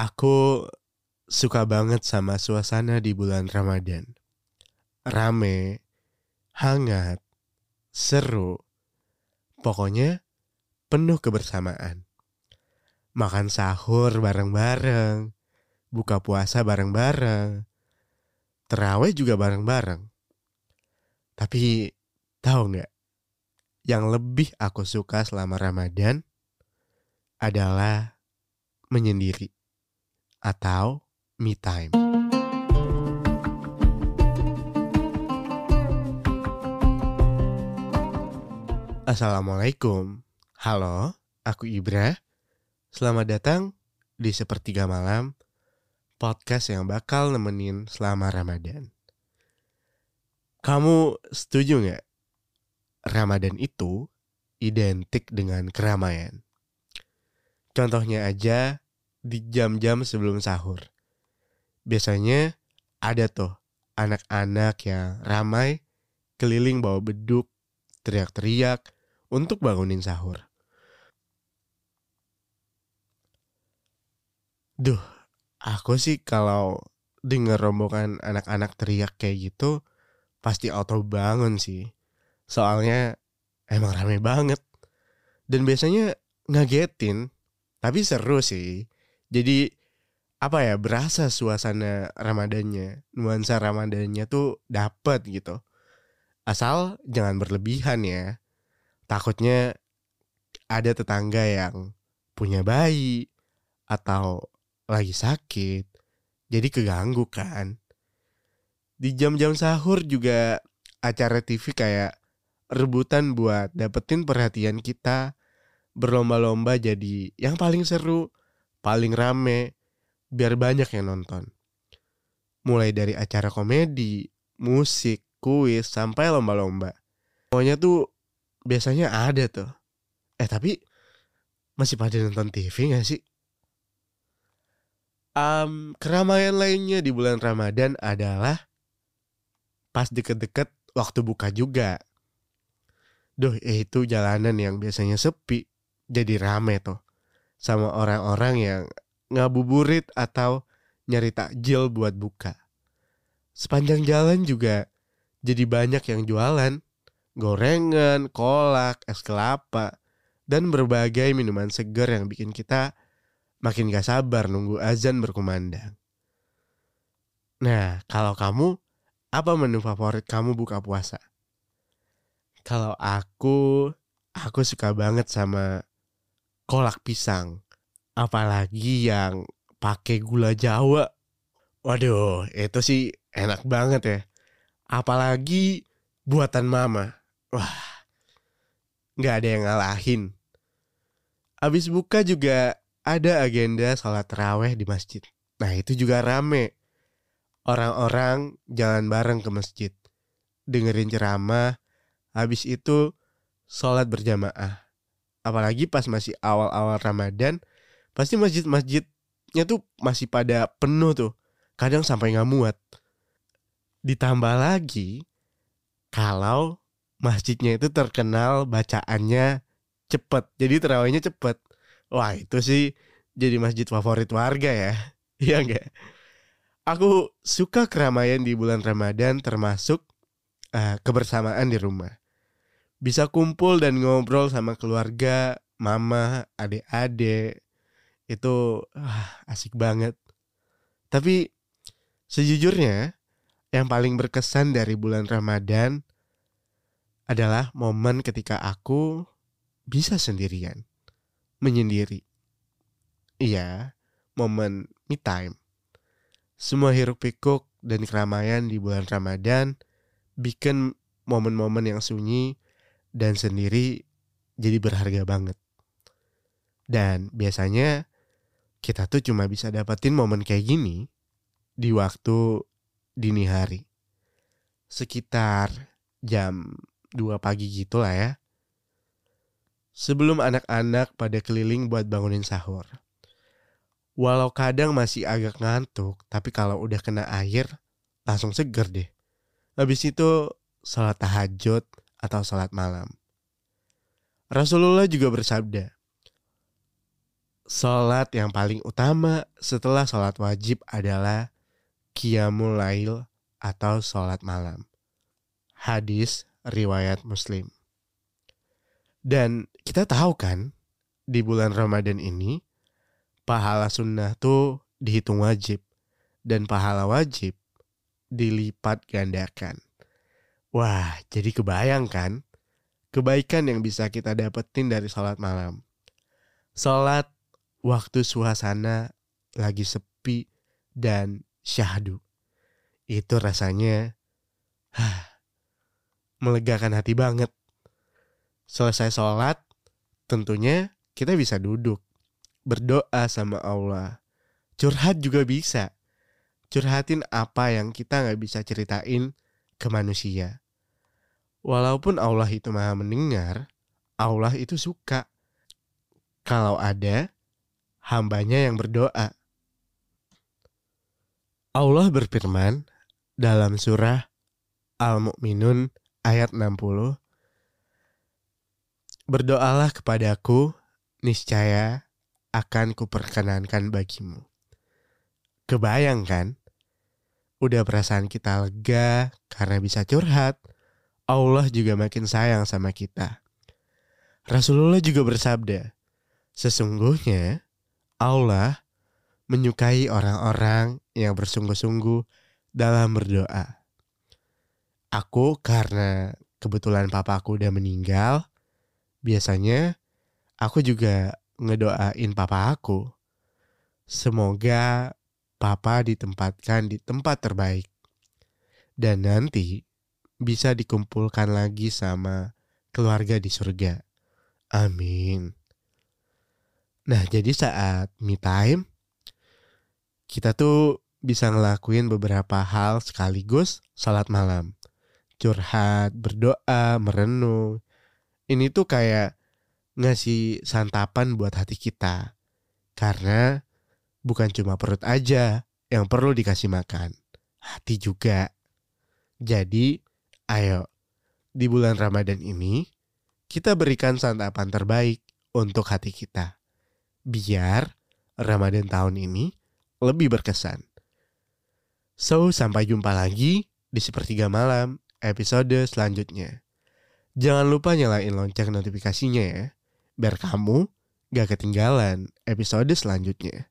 Aku suka banget sama suasana di bulan Ramadan. Rame, hangat, seru. Pokoknya penuh kebersamaan. Makan sahur bareng-bareng, buka puasa bareng-bareng, terawih juga bareng-bareng. Tapi tahu nggak? Yang lebih aku suka selama Ramadan adalah menyendiri atau me time. Assalamualaikum. Halo, aku Ibra. Selamat datang di Sepertiga Malam, podcast yang bakal nemenin selama Ramadan. Kamu setuju nggak? Ramadan itu identik dengan keramaian. Contohnya aja di jam-jam sebelum sahur. Biasanya ada tuh anak-anak yang ramai keliling bawa beduk, teriak-teriak untuk bangunin sahur. Duh, aku sih kalau denger rombongan anak-anak teriak kayak gitu pasti auto bangun sih. Soalnya emang rame banget. Dan biasanya ngagetin, tapi seru sih. Jadi apa ya berasa suasana Ramadannya, nuansa Ramadannya tuh dapet gitu. Asal jangan berlebihan ya. Takutnya ada tetangga yang punya bayi atau lagi sakit. Jadi keganggu kan. Di jam-jam sahur juga acara TV kayak rebutan buat dapetin perhatian kita. Berlomba-lomba jadi yang paling seru paling rame biar banyak yang nonton. Mulai dari acara komedi, musik, kuis, sampai lomba-lomba. Pokoknya tuh biasanya ada tuh. Eh tapi masih pada nonton TV gak sih? Um, keramaian lainnya di bulan Ramadan adalah pas deket-deket waktu buka juga. Duh, eh, itu jalanan yang biasanya sepi jadi rame tuh sama orang-orang yang ngabuburit atau nyari takjil buat buka. Sepanjang jalan juga jadi banyak yang jualan, gorengan, kolak, es kelapa, dan berbagai minuman segar yang bikin kita makin gak sabar nunggu azan berkumandang. Nah, kalau kamu, apa menu favorit kamu buka puasa? Kalau aku, aku suka banget sama kolak pisang. Apalagi yang pakai gula Jawa. Waduh, itu sih enak banget ya. Apalagi buatan mama. Wah, nggak ada yang ngalahin. Abis buka juga ada agenda sholat terawih di masjid. Nah itu juga rame. Orang-orang jalan bareng ke masjid. Dengerin ceramah. Habis itu sholat berjamaah apalagi pas masih awal-awal Ramadan pasti masjid-masjidnya tuh masih pada penuh tuh. Kadang sampai nggak muat. Ditambah lagi kalau masjidnya itu terkenal bacaannya cepet jadi terawihnya cepet. Wah itu sih jadi masjid favorit warga ya. Iya enggak aku suka keramaian di bulan Ramadan termasuk uh, kebersamaan di rumah bisa kumpul dan ngobrol sama keluarga, mama, adik-adik. Itu ah, asik banget. Tapi sejujurnya yang paling berkesan dari bulan Ramadan adalah momen ketika aku bisa sendirian, menyendiri. Iya, momen me time. Semua hiruk pikuk dan keramaian di bulan Ramadan bikin momen-momen yang sunyi dan sendiri jadi berharga banget. Dan biasanya kita tuh cuma bisa dapetin momen kayak gini di waktu dini hari. Sekitar jam 2 pagi gitu lah ya. Sebelum anak-anak pada keliling buat bangunin sahur. Walau kadang masih agak ngantuk, tapi kalau udah kena air, langsung seger deh. Habis itu sholat tahajud atau sholat malam. Rasulullah juga bersabda, sholat yang paling utama setelah sholat wajib adalah qiyamul lail atau sholat malam. Hadis riwayat Muslim. Dan kita tahu kan di bulan Ramadan ini pahala sunnah tuh dihitung wajib dan pahala wajib dilipat gandakan. Wah, jadi kebayang kan kebaikan yang bisa kita dapetin dari sholat malam. Sholat waktu suasana lagi sepi dan syahdu. Itu rasanya hah, melegakan hati banget. Selesai sholat, tentunya kita bisa duduk, berdoa sama Allah. Curhat juga bisa. Curhatin apa yang kita nggak bisa ceritain ke manusia. Walaupun Allah itu maha mendengar, Allah itu suka. Kalau ada hambanya yang berdoa. Allah berfirman dalam surah Al-Mu'minun ayat 60. Berdoalah kepadaku, niscaya akan kuperkenankan bagimu. Kebayang kan? Udah perasaan kita lega karena bisa curhat. Allah juga makin sayang sama kita. Rasulullah juga bersabda, sesungguhnya Allah menyukai orang-orang yang bersungguh-sungguh dalam berdoa. Aku karena kebetulan papaku udah meninggal, biasanya aku juga ngedoain papa aku. Semoga papa ditempatkan di tempat terbaik. Dan nanti bisa dikumpulkan lagi sama keluarga di surga. Amin. Nah, jadi saat me time kita tuh bisa ngelakuin beberapa hal sekaligus salat malam. Curhat, berdoa, merenung. Ini tuh kayak ngasih santapan buat hati kita. Karena bukan cuma perut aja yang perlu dikasih makan. Hati juga. Jadi Ayo, di bulan Ramadan ini kita berikan santapan terbaik untuk hati kita. Biar Ramadan tahun ini lebih berkesan. So, sampai jumpa lagi di sepertiga malam episode selanjutnya. Jangan lupa nyalain lonceng notifikasinya ya, biar kamu gak ketinggalan episode selanjutnya.